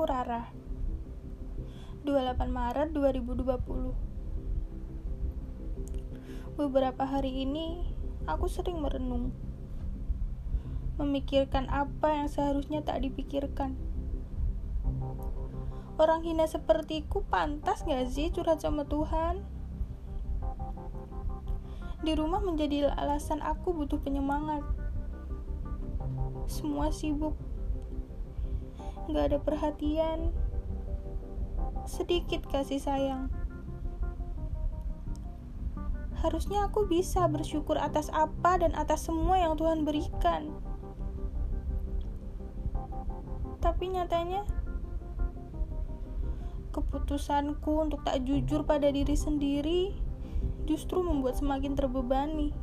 Aku Rara. 28 Maret 2020 Beberapa hari ini aku sering merenung. Memikirkan apa yang seharusnya tak dipikirkan. Orang hina sepertiku pantas gak sih curhat sama Tuhan? Di rumah menjadi alasan aku butuh penyemangat. Semua sibuk Gak ada perhatian, sedikit kasih sayang. Harusnya aku bisa bersyukur atas apa dan atas semua yang Tuhan berikan. Tapi nyatanya, keputusanku untuk tak jujur pada diri sendiri justru membuat semakin terbebani.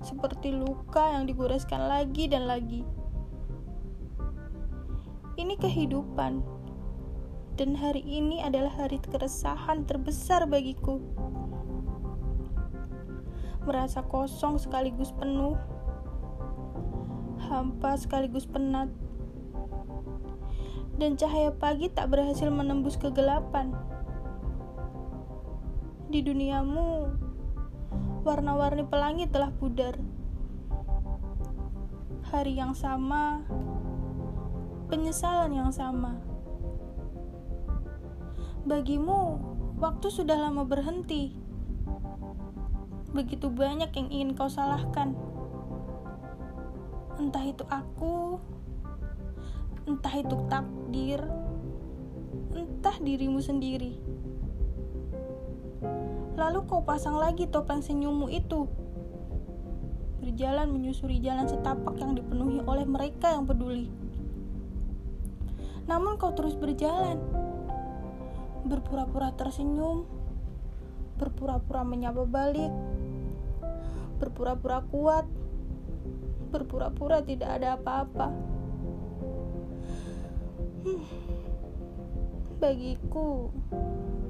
Seperti luka yang digoreskan lagi dan lagi ini kehidupan. Dan hari ini adalah hari keresahan terbesar bagiku. Merasa kosong sekaligus penuh. Hampa sekaligus penat. Dan cahaya pagi tak berhasil menembus kegelapan. Di duniamu, warna-warni pelangi telah pudar. Hari yang sama penyesalan yang sama. Bagimu, waktu sudah lama berhenti. Begitu banyak yang ingin kau salahkan. Entah itu aku, entah itu takdir, entah dirimu sendiri. Lalu kau pasang lagi topeng senyummu itu. Berjalan menyusuri jalan setapak yang dipenuhi oleh mereka yang peduli namun kau terus berjalan. Berpura-pura tersenyum, berpura-pura menyapa balik, berpura-pura kuat, berpura-pura tidak ada apa-apa. Hmm. Bagiku,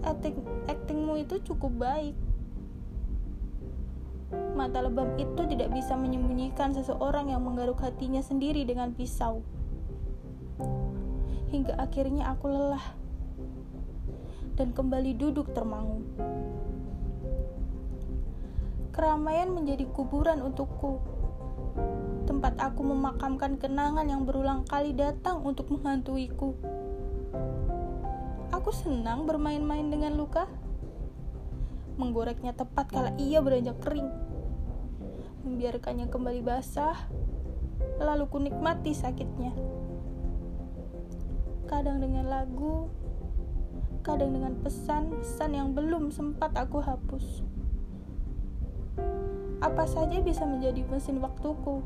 acting, actingmu itu cukup baik. Mata lebam itu tidak bisa menyembunyikan seseorang yang menggaruk hatinya sendiri dengan pisau hingga akhirnya aku lelah dan kembali duduk termangu. Keramaian menjadi kuburan untukku, tempat aku memakamkan kenangan yang berulang kali datang untuk menghantuiku. Aku senang bermain-main dengan luka, menggoreknya tepat kala ia beranjak kering, membiarkannya kembali basah, lalu kunikmati sakitnya kadang dengan lagu, kadang dengan pesan-pesan yang belum sempat aku hapus. Apa saja bisa menjadi mesin waktuku.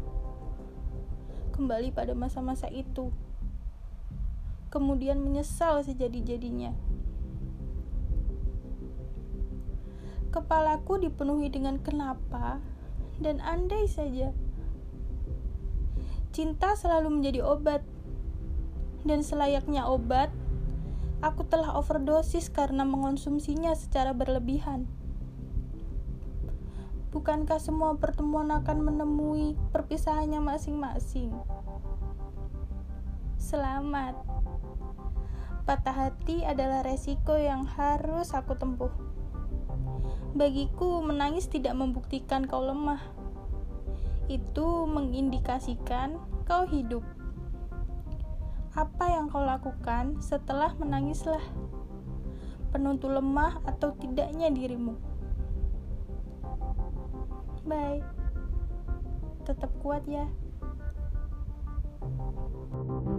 Kembali pada masa-masa itu. Kemudian menyesal sejadi-jadinya. Kepalaku dipenuhi dengan kenapa dan andai saja. Cinta selalu menjadi obat dan selayaknya obat, aku telah overdosis karena mengonsumsinya secara berlebihan. Bukankah semua pertemuan akan menemui perpisahannya masing-masing? Selamat. Patah hati adalah resiko yang harus aku tempuh. Bagiku, menangis tidak membuktikan kau lemah. Itu mengindikasikan kau hidup. Apa yang kau lakukan setelah menangislah? Penentu lemah atau tidaknya dirimu. Bye. Tetap kuat ya. thank you